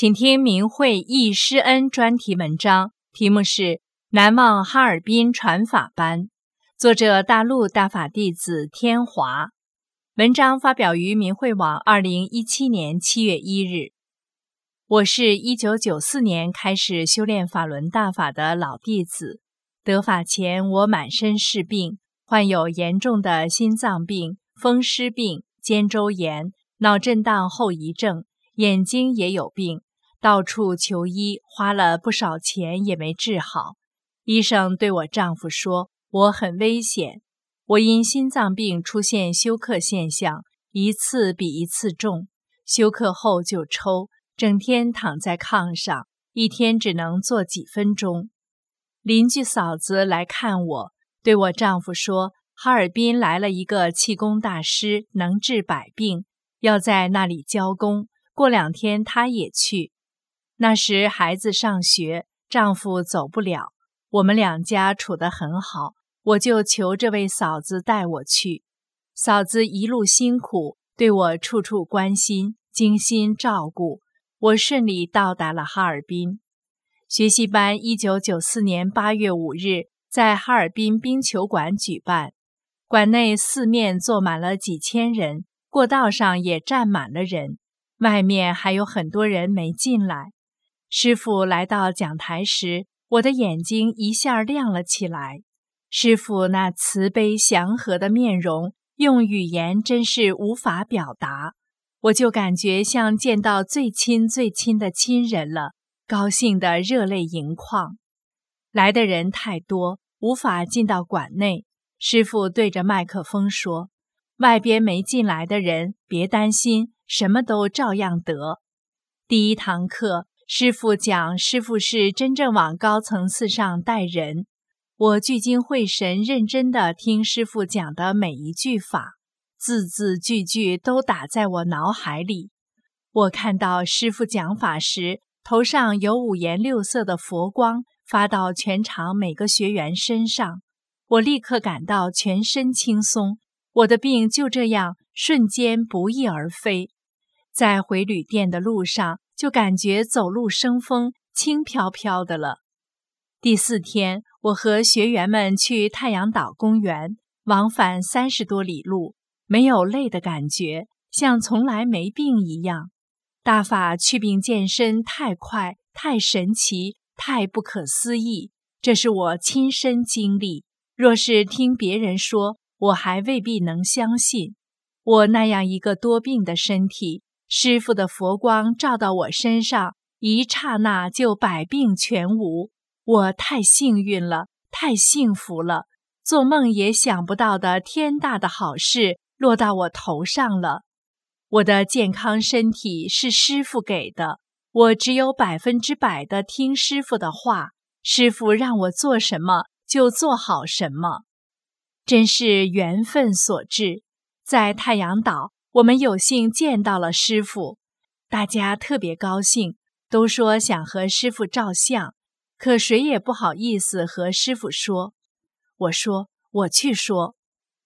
请听明慧忆师恩专题文章，题目是《难忘哈尔滨传法班》，作者大陆大法弟子天华。文章发表于明慧网，二零一七年七月一日。我是一九九四年开始修炼法轮大法的老弟子，得法前我满身是病，患有严重的心脏病、风湿病、肩周炎、脑震荡后遗症，眼睛也有病。到处求医，花了不少钱也没治好。医生对我丈夫说：“我很危险，我因心脏病出现休克现象，一次比一次重。休克后就抽，整天躺在炕上，一天只能坐几分钟。”邻居嫂子来看我，对我丈夫说：“哈尔滨来了一个气功大师，能治百病，要在那里教功。过两天他也去。”那时孩子上学，丈夫走不了，我们两家处得很好，我就求这位嫂子带我去。嫂子一路辛苦，对我处处关心，精心照顾，我顺利到达了哈尔滨。学习班一九九四年八月五日在哈尔滨冰球馆举办，馆内四面坐满了几千人，过道上也站满了人，外面还有很多人没进来。师傅来到讲台时，我的眼睛一下亮了起来。师傅那慈悲祥和的面容，用语言真是无法表达。我就感觉像见到最亲最亲的亲人了，高兴得热泪盈眶。来的人太多，无法进到馆内。师傅对着麦克风说：“外边没进来的人，别担心，什么都照样得。”第一堂课。师傅讲，师傅是真正往高层次上带人。我聚精会神、认真地听师傅讲的每一句法，字字句句都打在我脑海里。我看到师傅讲法时，头上有五颜六色的佛光发到全场每个学员身上，我立刻感到全身轻松，我的病就这样瞬间不翼而飞。在回旅店的路上。就感觉走路生风，轻飘飘的了。第四天，我和学员们去太阳岛公园，往返三十多里路，没有累的感觉，像从来没病一样。大法祛病健身太快，太神奇，太不可思议，这是我亲身经历。若是听别人说，我还未必能相信。我那样一个多病的身体。师傅的佛光照到我身上，一刹那就百病全无。我太幸运了，太幸福了，做梦也想不到的天大的好事落到我头上了。我的健康身体是师傅给的，我只有百分之百的听师傅的话，师傅让我做什么就做好什么，真是缘分所致。在太阳岛。我们有幸见到了师傅，大家特别高兴，都说想和师傅照相，可谁也不好意思和师傅说。我说我去说。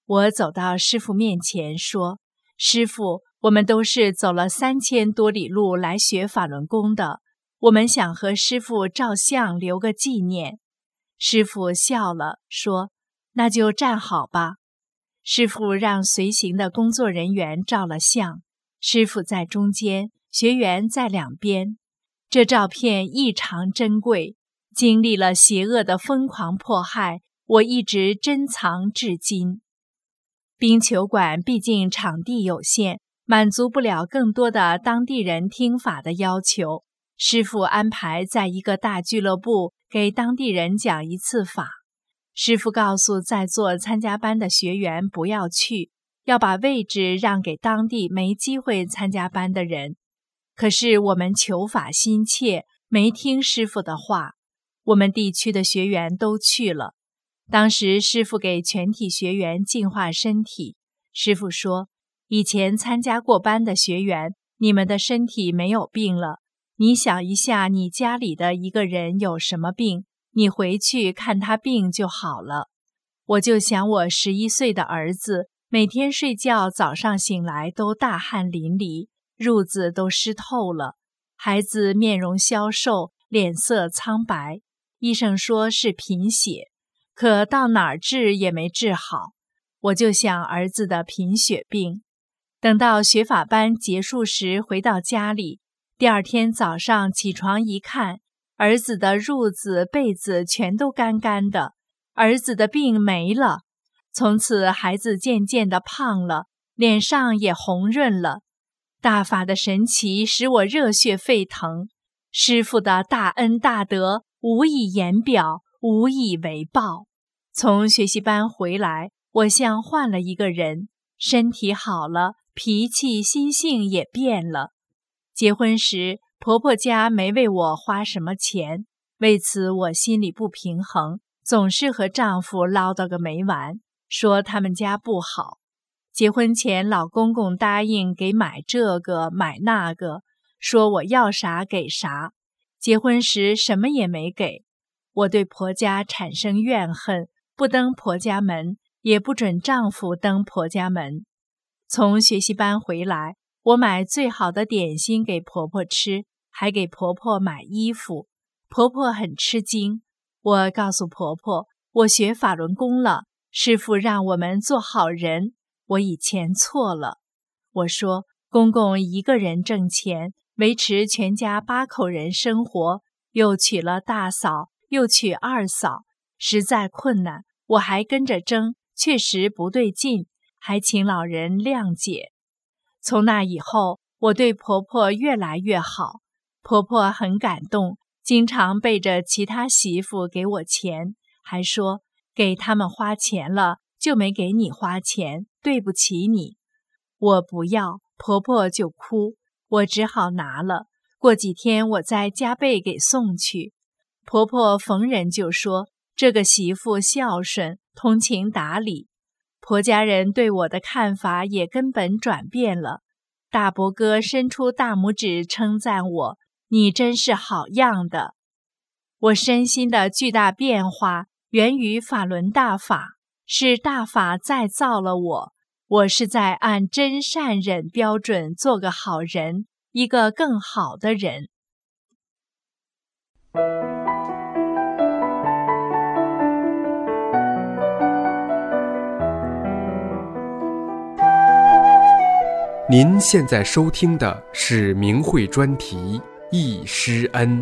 我走到师傅面前说：“师傅，我们都是走了三千多里路来学法轮功的，我们想和师傅照相留个纪念。”师傅笑了，说：“那就站好吧。”师傅让随行的工作人员照了相，师傅在中间，学员在两边。这照片异常珍贵，经历了邪恶的疯狂迫害，我一直珍藏至今。冰球馆毕竟场地有限，满足不了更多的当地人听法的要求。师傅安排在一个大俱乐部给当地人讲一次法。师傅告诉在座参加班的学员不要去，要把位置让给当地没机会参加班的人。可是我们求法心切，没听师傅的话。我们地区的学员都去了。当时师傅给全体学员净化身体。师傅说：“以前参加过班的学员，你们的身体没有病了。你想一下，你家里的一个人有什么病，你回去看他病就好了。”我就想，我十一岁的儿子每天睡觉，早上醒来都大汗淋漓，褥子都湿透了。孩子面容消瘦，脸色苍白，医生说是贫血，可到哪儿治也没治好。我就想儿子的贫血病。等到学法班结束时，回到家里，第二天早上起床一看，儿子的褥子、被子全都干干的。儿子的病没了，从此孩子渐渐的胖了，脸上也红润了。大法的神奇使我热血沸腾，师傅的大恩大德无以言表，无以为报。从学习班回来，我像换了一个人，身体好了，脾气心性也变了。结婚时，婆婆家没为我花什么钱，为此我心里不平衡。总是和丈夫唠叨个没完，说他们家不好。结婚前，老公公答应给买这个买那个，说我要啥给啥。结婚时什么也没给，我对婆家产生怨恨，不登婆家门，也不准丈夫登婆家门。从学习班回来，我买最好的点心给婆婆吃，还给婆婆买衣服，婆婆很吃惊。我告诉婆婆，我学法轮功了，师傅让我们做好人。我以前错了。我说，公公一个人挣钱，维持全家八口人生活，又娶了大嫂，又娶二嫂，实在困难。我还跟着争，确实不对劲，还请老人谅解。从那以后，我对婆婆越来越好，婆婆很感动。经常背着其他媳妇给我钱，还说给他们花钱了，就没给你花钱，对不起你。我不要，婆婆就哭，我只好拿了。过几天我再加倍给送去。婆婆逢人就说这个媳妇孝顺、通情达理。婆家人对我的看法也根本转变了。大伯哥伸出大拇指称赞我。你真是好样的！我身心的巨大变化源于法轮大法，是大法再造了我。我是在按真善忍标准做个好人，一个更好的人。您现在收听的是明慧专题。忆师恩。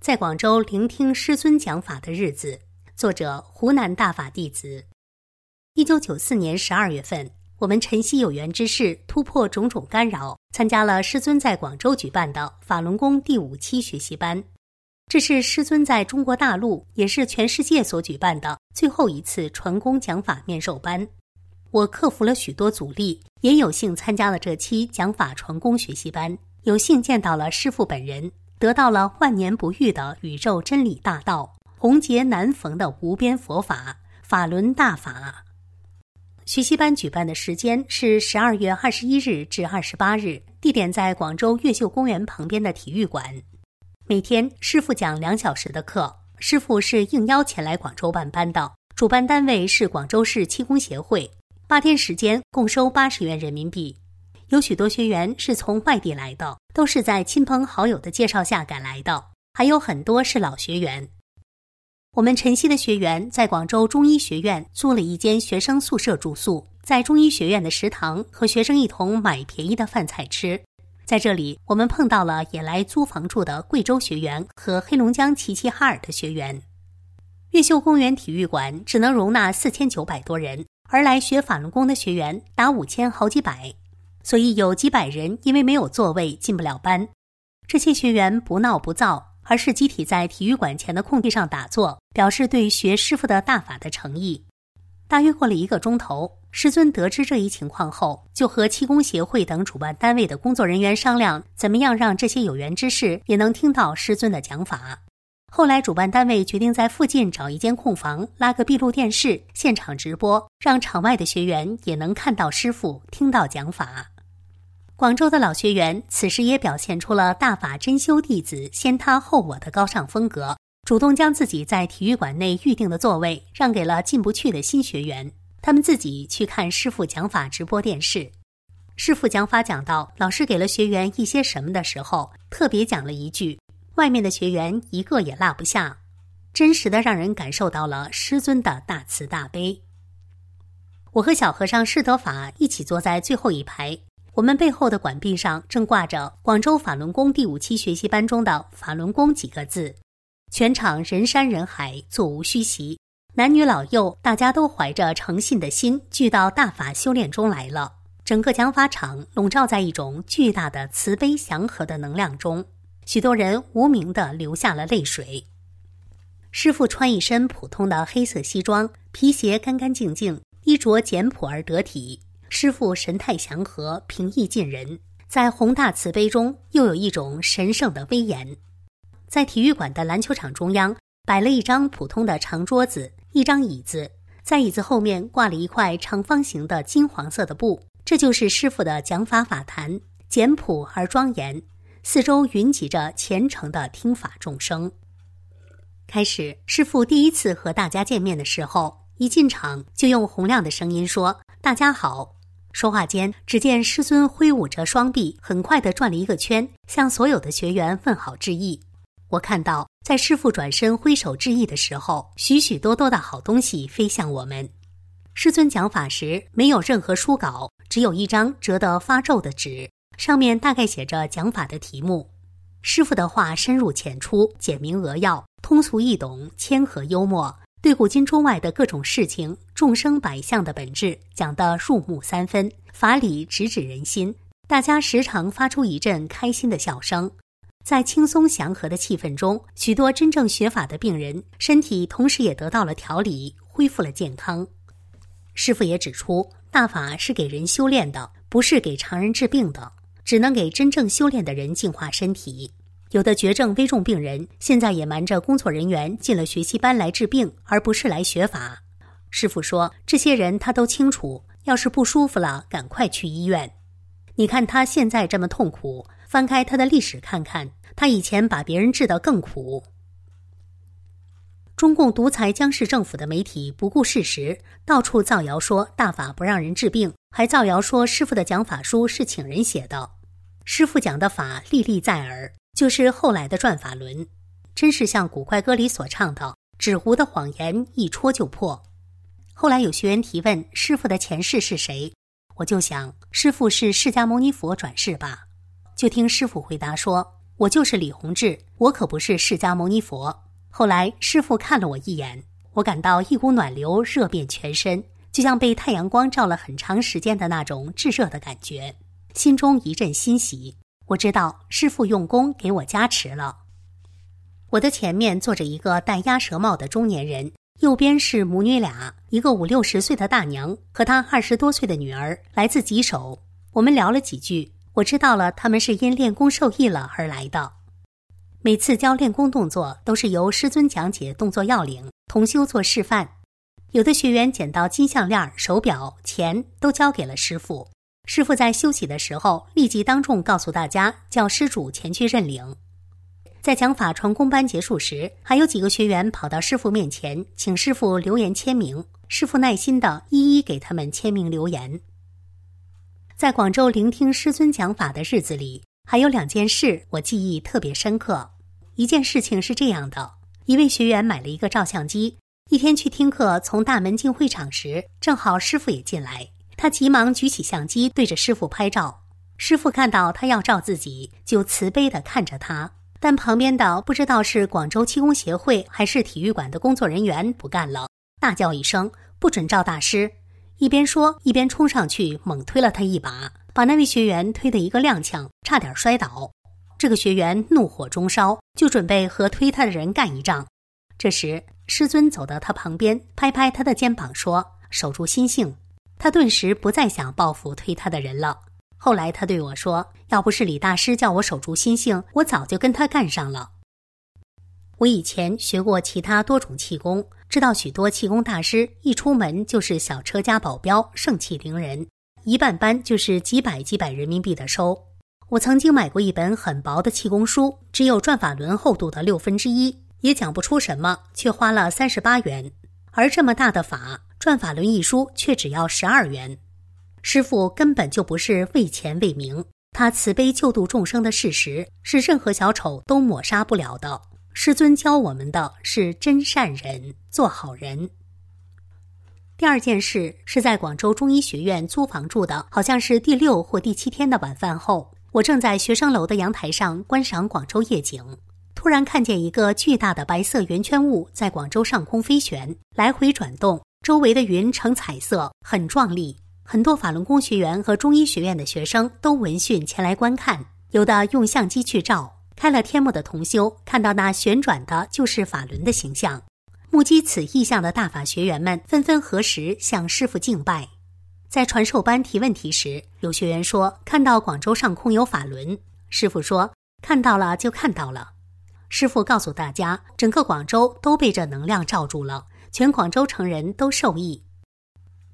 在广州聆听师尊讲法的日子，作者湖南大法弟子。一九九四年十二月份，我们晨曦有缘之士突破种种干扰，参加了师尊在广州举办的法轮功第五期学习班。这是师尊在中国大陆，也是全世界所举办的最后一次传功讲法面授班。我克服了许多阻力，也有幸参加了这期讲法传功学习班，有幸见到了师父本人，得到了万年不遇的宇宙真理大道，红劫难逢的无边佛法法轮大法。学习班举办的时间是十二月二十一日至二十八日，地点在广州越秀公园旁边的体育馆。每天师傅讲两小时的课，师傅是应邀前来广州办班的。主办单位是广州市气功协会。八天时间共收八十元人民币。有许多学员是从外地来的，都是在亲朋好友的介绍下赶来的，还有很多是老学员。我们晨曦的学员在广州中医学院租了一间学生宿舍住宿，在中医学院的食堂和学生一同买便宜的饭菜吃。在这里，我们碰到了也来租房住的贵州学员和黑龙江齐齐哈尔的学员。越秀公园体育馆只能容纳四千九百多人，而来学法轮功的学员达五千好几百，所以有几百人因为没有座位进不了班。这些学员不闹不躁，而是集体在体育馆前的空地上打坐，表示对学师傅的大法的诚意。大约过了一个钟头，师尊得知这一情况后，就和气功协会等主办单位的工作人员商量，怎么样让这些有缘之士也能听到师尊的讲法。后来，主办单位决定在附近找一间空房，拉个闭路电视，现场直播，让场外的学员也能看到师傅，听到讲法。广州的老学员此时也表现出了大法真修弟子先他后我的高尚风格，主动将自己在体育馆内预定的座位让给了进不去的新学员，他们自己去看师傅讲法直播电视。师傅讲法讲到老师给了学员一些什么的时候，特别讲了一句。外面的学员一个也落不下，真实的让人感受到了师尊的大慈大悲。我和小和尚释德法一起坐在最后一排，我们背后的管壁上正挂着“广州法轮功第五期学习班中的法轮功”几个字。全场人山人海，座无虚席，男女老幼大家都怀着诚信的心聚到大法修炼中来了。整个讲法场笼罩在一种巨大的慈悲祥和的能量中。许多人无名的流下了泪水。师傅穿一身普通的黑色西装，皮鞋干干净净，衣着简朴而得体。师傅神态祥和，平易近人，在宏大慈悲中又有一种神圣的威严。在体育馆的篮球场中央摆了一张普通的长桌子，一张椅子，在椅子后面挂了一块长方形的金黄色的布，这就是师傅的讲法法坛，简朴而庄严。四周云集着虔诚的听法众生。开始，师傅第一次和大家见面的时候，一进场就用洪亮的声音说：“大家好。”说话间，只见师尊挥舞着双臂，很快地转了一个圈，向所有的学员问好致意。我看到，在师傅转身挥手致意的时候，许许多多的好东西飞向我们。师尊讲法时，没有任何书稿，只有一张折得发皱的纸。上面大概写着讲法的题目，师傅的话深入浅出，简明扼要，通俗易懂，谦和幽默，对古今中外的各种事情、众生百相的本质讲得入木三分，法理直指人心，大家时常发出一阵开心的笑声。在轻松祥和的气氛中，许多真正学法的病人身体同时也得到了调理，恢复了健康。师傅也指出，大法是给人修炼的，不是给常人治病的。只能给真正修炼的人净化身体。有的绝症危重病人现在也瞒着工作人员进了学习班来治病，而不是来学法。师傅说，这些人他都清楚，要是不舒服了，赶快去医院。你看他现在这么痛苦，翻开他的历史看看，他以前把别人治得更苦。中共独裁江市政府的媒体不顾事实，到处造谣说大法不让人治病，还造谣说师傅的讲法书是请人写的。师傅讲的法历历在耳，就是后来的转法轮，真是像古怪歌里所唱的“纸糊的谎言一戳就破”。后来有学员提问师傅的前世是谁，我就想师傅是释迦牟尼佛转世吧。就听师傅回答说：“我就是李洪志，我可不是释迦牟尼佛。”后来师傅看了我一眼，我感到一股暖流热遍全身，就像被太阳光照了很长时间的那种炙热的感觉。心中一阵欣喜，我知道师傅用功给我加持了。我的前面坐着一个戴鸭舌帽的中年人，右边是母女俩，一个五六十岁的大娘和她二十多岁的女儿，来自吉首。我们聊了几句，我知道了他们是因练功受益了而来的。每次教练功动作都是由师尊讲解动作要领，同修做示范。有的学员捡到金项链、手表、钱，都交给了师傅。师傅在休息的时候，立即当众告诉大家，叫施主前去认领。在讲法传功班结束时，还有几个学员跑到师傅面前，请师傅留言签名。师傅耐心的一一给他们签名留言。在广州聆听师尊讲法的日子里，还有两件事我记忆特别深刻。一件事情是这样的：一位学员买了一个照相机，一天去听课，从大门进会场时，正好师傅也进来。他急忙举起相机对着师傅拍照，师傅看到他要照自己，就慈悲地看着他。但旁边的不知道是广州气功协会还是体育馆的工作人员不干了，大叫一声“不准照大师”，一边说一边冲上去猛推了他一把，把那位学员推得一个踉跄，差点摔倒。这个学员怒火中烧，就准备和推他的人干一仗。这时，师尊走到他旁边，拍拍他的肩膀说：“守住心性。”他顿时不再想报复推他的人了。后来他对我说：“要不是李大师叫我守住心性，我早就跟他干上了。”我以前学过其他多种气功，知道许多气功大师一出门就是小车加保镖，盛气凌人，一办班就是几百几百人民币的收。我曾经买过一本很薄的气功书，只有转法轮厚度的六分之一，也讲不出什么，却花了三十八元。而这么大的法，转法轮一书却只要十二元。师傅根本就不是为钱为名，他慈悲救度众生的事实是任何小丑都抹杀不了的。师尊教我们的是真善人，做好人。第二件事是在广州中医学院租房住的，好像是第六或第七天的晚饭后，我正在学生楼的阳台上观赏广州夜景，突然看见一个巨大的白色圆圈物在广州上空飞旋，来回转动，周围的云呈彩色，很壮丽。很多法轮功学员和中医学院的学生都闻讯前来观看，有的用相机去照。开了天目的同修看到那旋转的就是法轮的形象，目击此异象的大法学员们纷纷合十向师傅敬拜。在传授班提问题时，有学员说看到广州上空有法轮，师傅说看到了就看到了。师傅告诉大家，整个广州都被这能量罩住了，全广州城人都受益。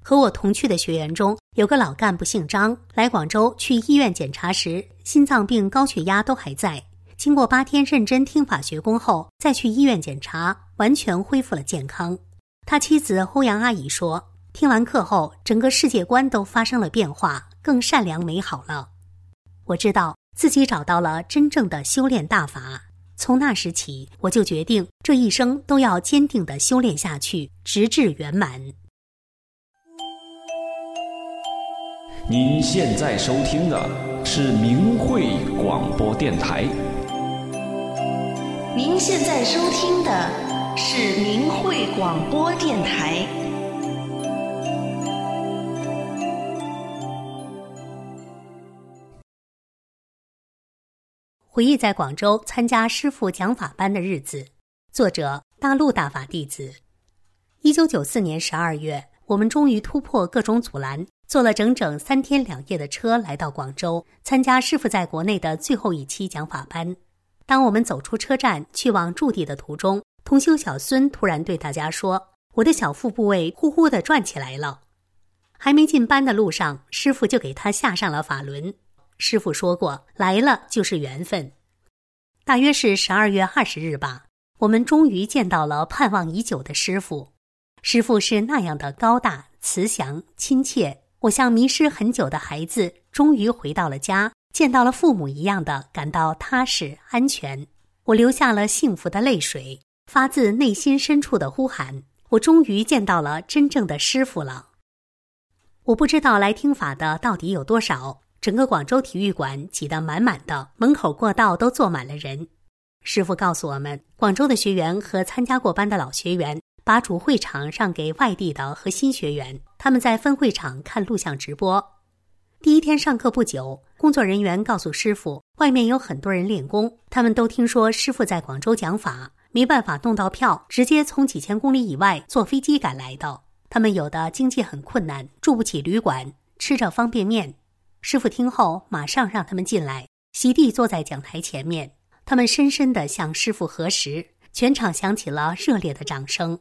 和我同去的学员中有个老干部姓张，来广州去医院检查时，心脏病、高血压都还在。经过八天认真听法学功后，再去医院检查，完全恢复了健康。他妻子欧阳阿姨说：“听完课后，整个世界观都发生了变化，更善良美好了。”我知道自己找到了真正的修炼大法。从那时起，我就决定这一生都要坚定的修炼下去，直至圆满。您现在收听的是明慧广播电台。您现在收听的是明慧广播电台。回忆在广州参加师傅讲法班的日子，作者大陆大法弟子。一九九四年十二月，我们终于突破各种阻拦，坐了整整三天两夜的车来到广州，参加师傅在国内的最后一期讲法班。当我们走出车站去往驻地的途中，同修小孙突然对大家说：“我的小腹部位呼呼的转起来了。”还没进班的路上，师傅就给他下上了法轮。师傅说过：“来了就是缘分。”大约是十二月二十日吧，我们终于见到了盼望已久的师傅。师傅是那样的高大、慈祥、亲切，我像迷失很久的孩子，终于回到了家。见到了父母一样的感到踏实安全，我流下了幸福的泪水，发自内心深处的呼喊：我终于见到了真正的师傅了。我不知道来听法的到底有多少，整个广州体育馆挤得满满的，门口过道都坐满了人。师傅告诉我们，广州的学员和参加过班的老学员把主会场让给外地的和新学员，他们在分会场看录像直播。第一天上课不久，工作人员告诉师傅，外面有很多人练功，他们都听说师傅在广州讲法，没办法弄到票，直接从几千公里以外坐飞机赶来的。他们有的经济很困难，住不起旅馆，吃着方便面。师傅听后，马上让他们进来，席地坐在讲台前面，他们深深地向师傅合十，全场响起了热烈的掌声。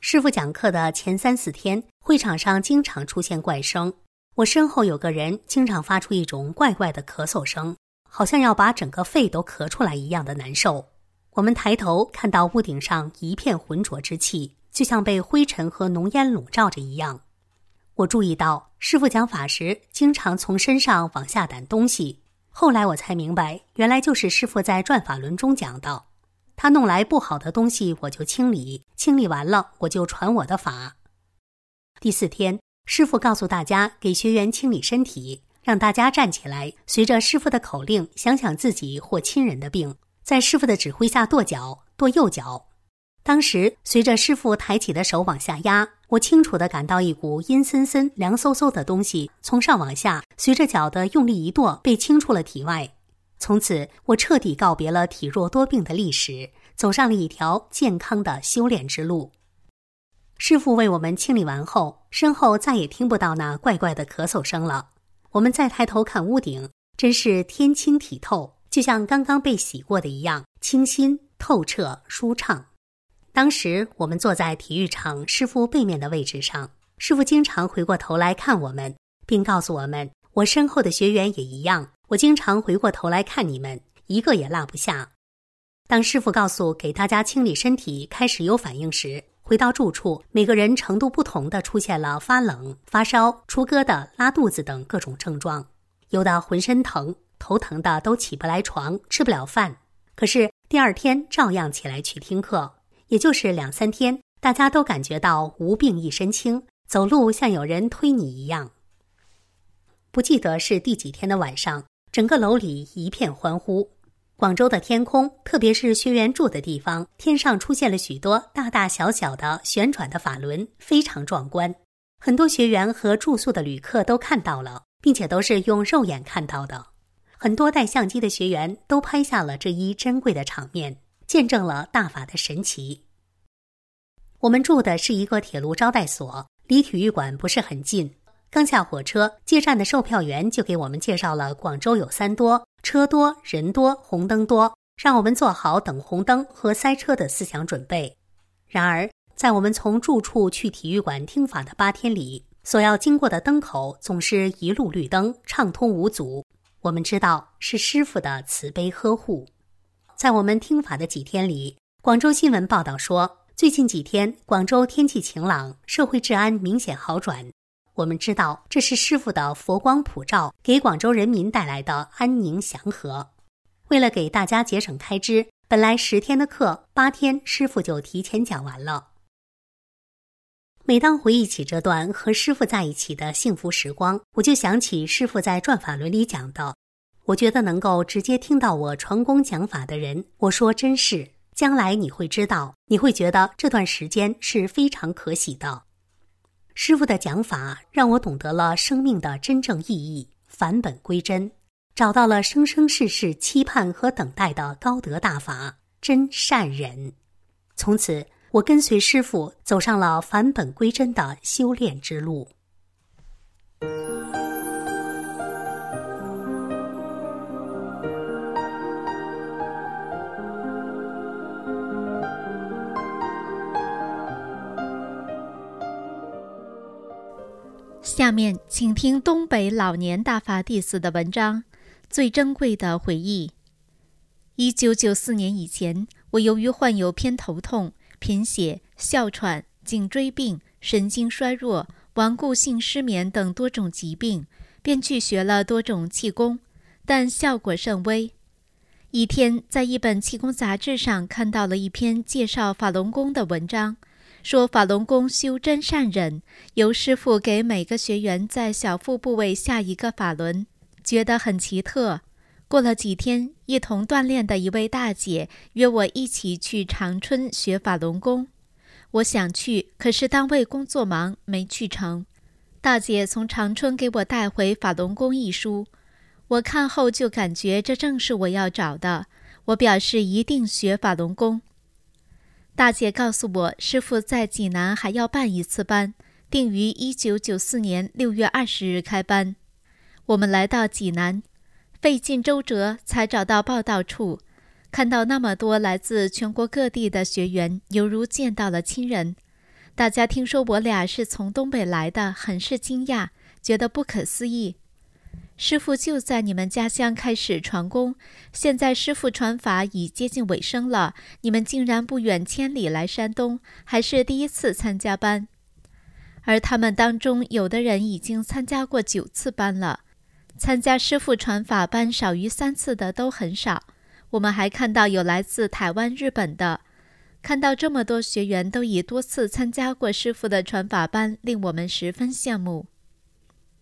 师傅讲课的前三四天，会场上经常出现怪声。我身后有个人经常发出一种怪怪的咳嗽声，好像要把整个肺都咳出来一样的难受。我们抬头看到屋顶上一片浑浊之气，就像被灰尘和浓烟笼罩着一样。我注意到师傅讲法时经常从身上往下掸东西，后来我才明白，原来就是师傅在转法轮中讲的。他弄来不好的东西，我就清理，清理完了我就传我的法。第四天。师傅告诉大家，给学员清理身体，让大家站起来，随着师傅的口令，想想自己或亲人的病，在师傅的指挥下跺脚，跺右脚。当时随着师傅抬起的手往下压，我清楚地感到一股阴森森、凉飕飕的东西从上往下，随着脚的用力一跺，被清出了体外。从此，我彻底告别了体弱多病的历史，走上了一条健康的修炼之路。师傅为我们清理完后，身后再也听不到那怪怪的咳嗽声了。我们再抬头看屋顶，真是天清体透，就像刚刚被洗过的一样，清新透彻、舒畅。当时我们坐在体育场师傅背面的位置上，师傅经常回过头来看我们，并告诉我们：“我身后的学员也一样。”我经常回过头来看你们，一个也落不下。当师傅告诉给大家清理身体开始有反应时，回到住处，每个人程度不同的出现了发冷、发烧、出疙瘩、拉肚子等各种症状，有的浑身疼、头疼的都起不来床、吃不了饭。可是第二天照样起来去听课，也就是两三天，大家都感觉到无病一身轻，走路像有人推你一样。不记得是第几天的晚上。整个楼里一片欢呼。广州的天空，特别是学员住的地方，天上出现了许多大大小小的旋转的法轮，非常壮观。很多学员和住宿的旅客都看到了，并且都是用肉眼看到的。很多带相机的学员都拍下了这一珍贵的场面，见证了大法的神奇。我们住的是一个铁路招待所，离体育馆不是很近。刚下火车，接站的售票员就给我们介绍了广州有三多：车多、人多、红灯多，让我们做好等红灯和塞车的思想准备。然而，在我们从住处去体育馆听法的八天里，所要经过的灯口总是一路绿灯，畅通无阻。我们知道是师傅的慈悲呵护。在我们听法的几天里，广州新闻报道说，最近几天广州天气晴朗，社会治安明显好转。我们知道这是师傅的佛光普照，给广州人民带来的安宁祥和。为了给大家节省开支，本来十天的课，八天师傅就提前讲完了。每当回忆起这段和师傅在一起的幸福时光，我就想起师傅在《转法轮》里讲的：“我觉得能够直接听到我传功讲法的人，我说真是，将来你会知道，你会觉得这段时间是非常可喜的。”师傅的讲法让我懂得了生命的真正意义，返本归真，找到了生生世世期盼和等待的高德大法真善忍。从此，我跟随师傅走上了返本归真的修炼之路。下面请听东北老年大法弟子的文章《最珍贵的回忆》。一九九四年以前，我由于患有偏头痛、贫血、哮喘、颈椎病、神经衰弱、顽固性失眠等多种疾病，便去学了多种气功，但效果甚微。一天，在一本气功杂志上看到了一篇介绍法轮功的文章。说法轮功修真善忍，由师傅给每个学员在小腹部位下一个法轮，觉得很奇特。过了几天，一同锻炼的一位大姐约我一起去长春学法轮功。我想去，可是单位工作忙，没去成。大姐从长春给我带回《法轮功》一书，我看后就感觉这正是我要找的。我表示一定学法轮功。大姐告诉我，师傅在济南还要办一次班，定于一九九四年六月二十日开班。我们来到济南，费尽周折才找到报到处，看到那么多来自全国各地的学员，犹如见到了亲人。大家听说我俩是从东北来的，很是惊讶，觉得不可思议。师傅就在你们家乡开始传功，现在师傅传法已接近尾声了，你们竟然不远千里来山东，还是第一次参加班。而他们当中有的人已经参加过九次班了，参加师傅传法班少于三次的都很少。我们还看到有来自台湾、日本的，看到这么多学员都已多次参加过师傅的传法班，令我们十分羡慕。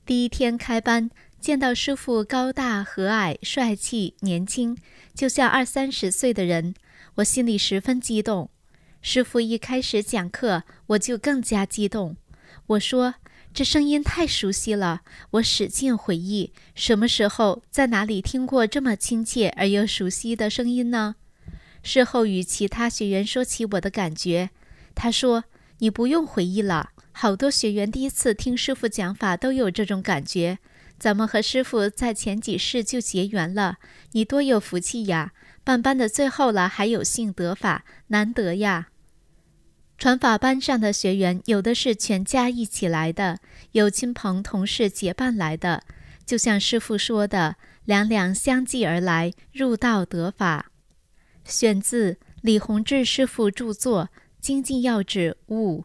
第一天开班。见到师傅高大和蔼、帅气、年轻，就像二三十岁的人，我心里十分激动。师傅一开始讲课，我就更加激动。我说：“这声音太熟悉了，我使劲回忆，什么时候在哪里听过这么亲切而又熟悉的声音呢？事后与其他学员说起我的感觉，他说：“你不用回忆了，好多学员第一次听师傅讲法都有这种感觉。咱们和师傅在前几世就结缘了，你多有福气呀！办班的最后了，还有幸得法，难得呀！”传法班上的学员，有的是全家一起来的，有亲朋同事结伴来的。就像师傅说的：“两两相继而来，入道得法。”选自李洪志师傅著作《精进要旨悟》。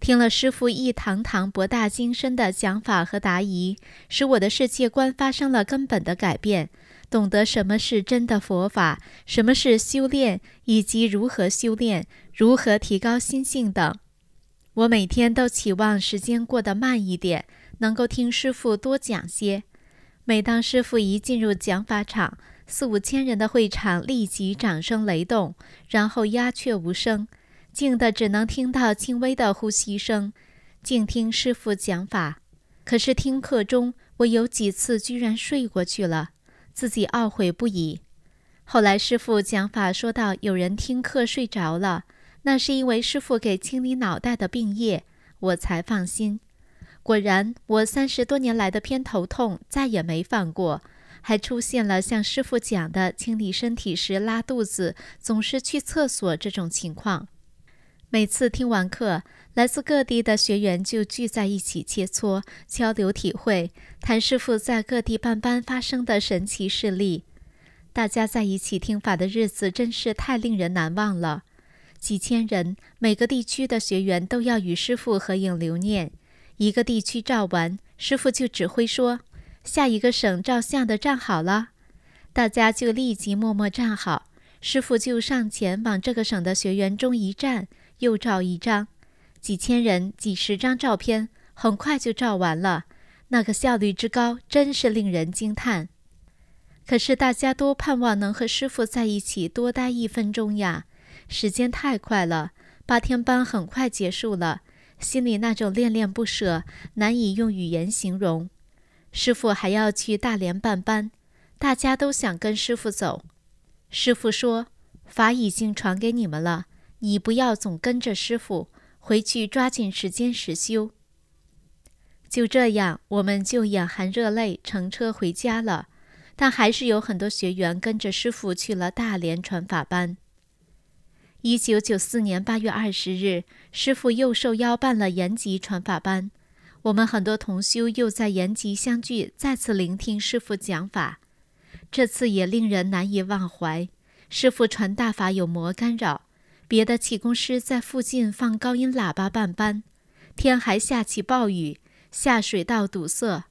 听了师父一堂堂博大精深的讲法和答疑，使我的世界观发生了根本的改变。懂得什么是真的佛法，什么是修炼，以及如何修炼，如何提高心性等。我每天都期望时间过得慢一点，能够听师傅多讲些。每当师傅一进入讲法场，四五千人的会场立即掌声雷动，然后鸦雀无声，静的只能听到轻微的呼吸声，静听师傅讲法。可是听课中，我有几次居然睡过去了。自己懊悔不已。后来师傅讲法说到，有人听课睡着了，那是因为师傅给清理脑袋的病液，我才放心。果然，我三十多年来的偏头痛再也没犯过，还出现了像师傅讲的清理身体时拉肚子、总是去厕所这种情况。每次听完课，来自各地的学员就聚在一起切磋、交流体会，谭师傅在各地办班发生的神奇事例。大家在一起听法的日子真是太令人难忘了。几千人，每个地区的学员都要与师傅合影留念。一个地区照完，师傅就指挥说：“下一个省照相的站好了。”大家就立即默默站好，师傅就上前往这个省的学员中一站。又照一张，几千人、几十张照片，很快就照完了。那个效率之高，真是令人惊叹。可是大家都盼望能和师傅在一起多待一分钟呀！时间太快了，八天班很快结束了，心里那种恋恋不舍，难以用语言形容。师傅还要去大连办班，大家都想跟师傅走。师傅说：“法已经传给你们了。”你不要总跟着师傅，回去抓紧时间实修。就这样，我们就眼含热泪乘车回家了。但还是有很多学员跟着师傅去了大连传法班。一九九四年八月二十日，师傅又受邀办了延吉传法班，我们很多同修又在延吉相聚，再次聆听师傅讲法。这次也令人难以忘怀。师傅传大法有魔干扰。别的气功师在附近放高音喇叭办班，天还下起暴雨，下水道堵塞，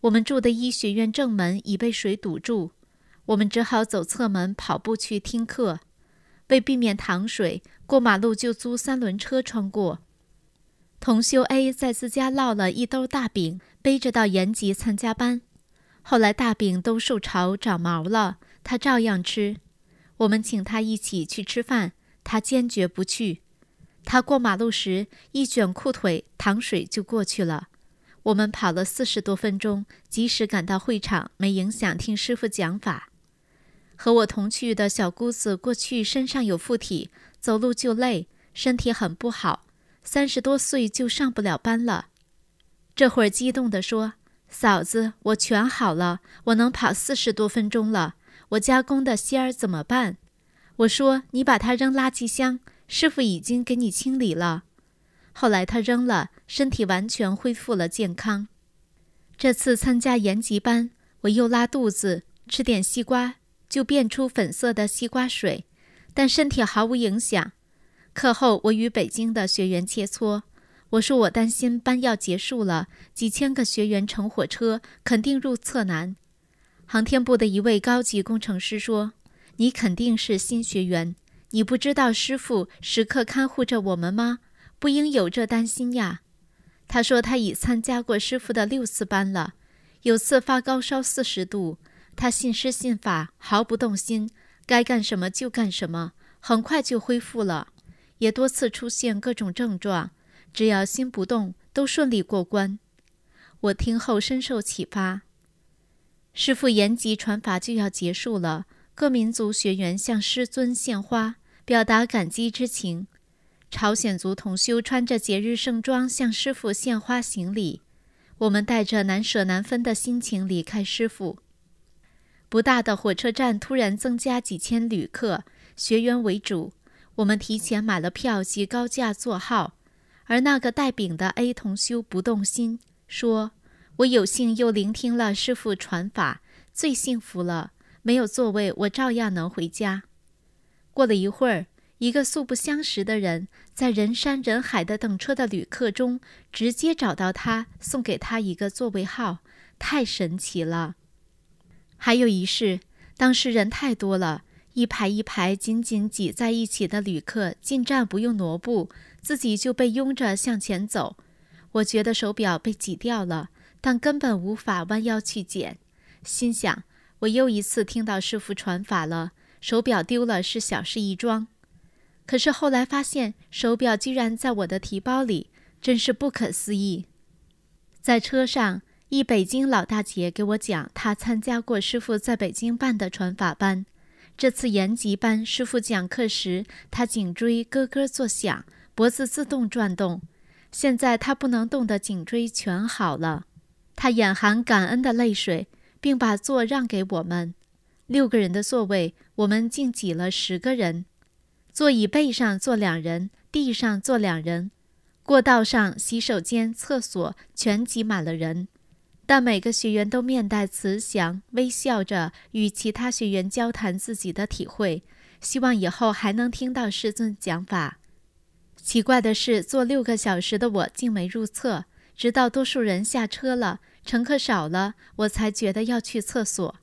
我们住的医学院正门已被水堵住，我们只好走侧门跑步去听课。为避免淌水，过马路就租三轮车穿过。同修 A 在自家烙了一兜大饼，背着到延吉参加班。后来大饼都受潮长毛了，他照样吃。我们请他一起去吃饭。他坚决不去。他过马路时一卷裤腿，淌水就过去了。我们跑了四十多分钟，及时赶到会场，没影响听师傅讲法。和我同去的小姑子过去身上有附体，走路就累，身体很不好，三十多岁就上不了班了。这会儿激动地说：“嫂子，我全好了，我能跑四十多分钟了。我家供的仙儿怎么办？”我说：“你把它扔垃圾箱，师傅已经给你清理了。”后来他扔了，身体完全恢复了健康。这次参加延吉班，我又拉肚子，吃点西瓜就变出粉色的西瓜水，但身体毫无影响。课后，我与北京的学员切磋，我说我担心班要结束了，几千个学员乘火车肯定入厕难。航天部的一位高级工程师说。你肯定是新学员，你不知道师傅时刻看护着我们吗？不应有这担心呀。他说他已参加过师傅的六次班了，有次发高烧四十度，他信师信法，毫不动心，该干什么就干什么，很快就恢复了。也多次出现各种症状，只要心不动，都顺利过关。我听后深受启发。师傅延吉传法就要结束了，各民族学员向师尊献花，表达感激之情。朝鲜族同修穿着节日盛装向师傅献花行礼，我们带着难舍难分的心情离开师傅。不大的火车站突然增加几千旅客，学员为主。我们提前买了票及高价座号，而那个带饼的 A 同修不动心，说：“我有幸又聆听了师傅传法，最幸福了。没有座位，我照样能回家。”过了一会儿，一个素不相识的人在人山人海的等车的旅客中，直接找到他，送给他一个座位号，太神奇了。还有一事，当时人太多了。一排一排紧紧挤在一起的旅客进站不用挪步，自己就被拥着向前走。我觉得手表被挤掉了，但根本无法弯腰去捡。心想，我又一次听到师傅传法了。手表丢了是小事一桩，可是后来发现手表居然在我的提包里，真是不可思议。在车上，一北京老大姐给我讲，她参加过师傅在北京办的传法班。这次延吉班师傅讲课时，他颈椎咯咯作响，脖子自动转动。现在他不能动的颈椎全好了。他眼含感恩的泪水，并把座让给我们。六个人的座位，我们竟挤了十个人。座椅背上坐两人，地上坐两人，过道上、洗手间、厕所全挤满了人。但每个学员都面带慈祥，微笑着与其他学员交谈自己的体会，希望以后还能听到师尊讲法。奇怪的是，坐六个小时的我竟没入厕，直到多数人下车了，乘客少了，我才觉得要去厕所。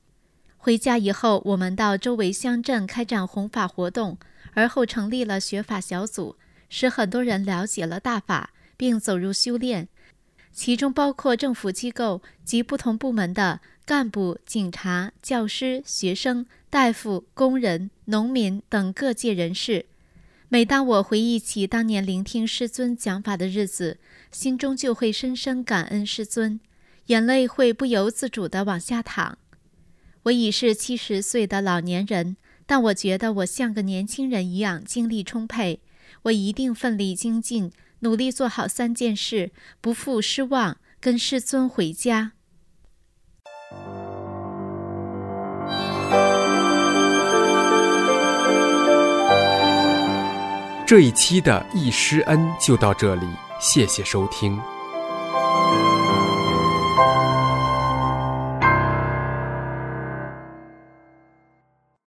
回家以后，我们到周围乡镇开展弘法活动，而后成立了学法小组，使很多人了解了大法，并走入修炼。其中包括政府机构及不同部门的干部、警察、教师、学生、大夫、工人、农民等各界人士。每当我回忆起当年聆听师尊讲法的日子，心中就会深深感恩师尊，眼泪会不由自主地往下淌。我已是七十岁的老年人，但我觉得我像个年轻人一样精力充沛。我一定奋力精进。努力做好三件事，不负失望，跟师尊回家。这一期的易师恩就到这里，谢谢收听。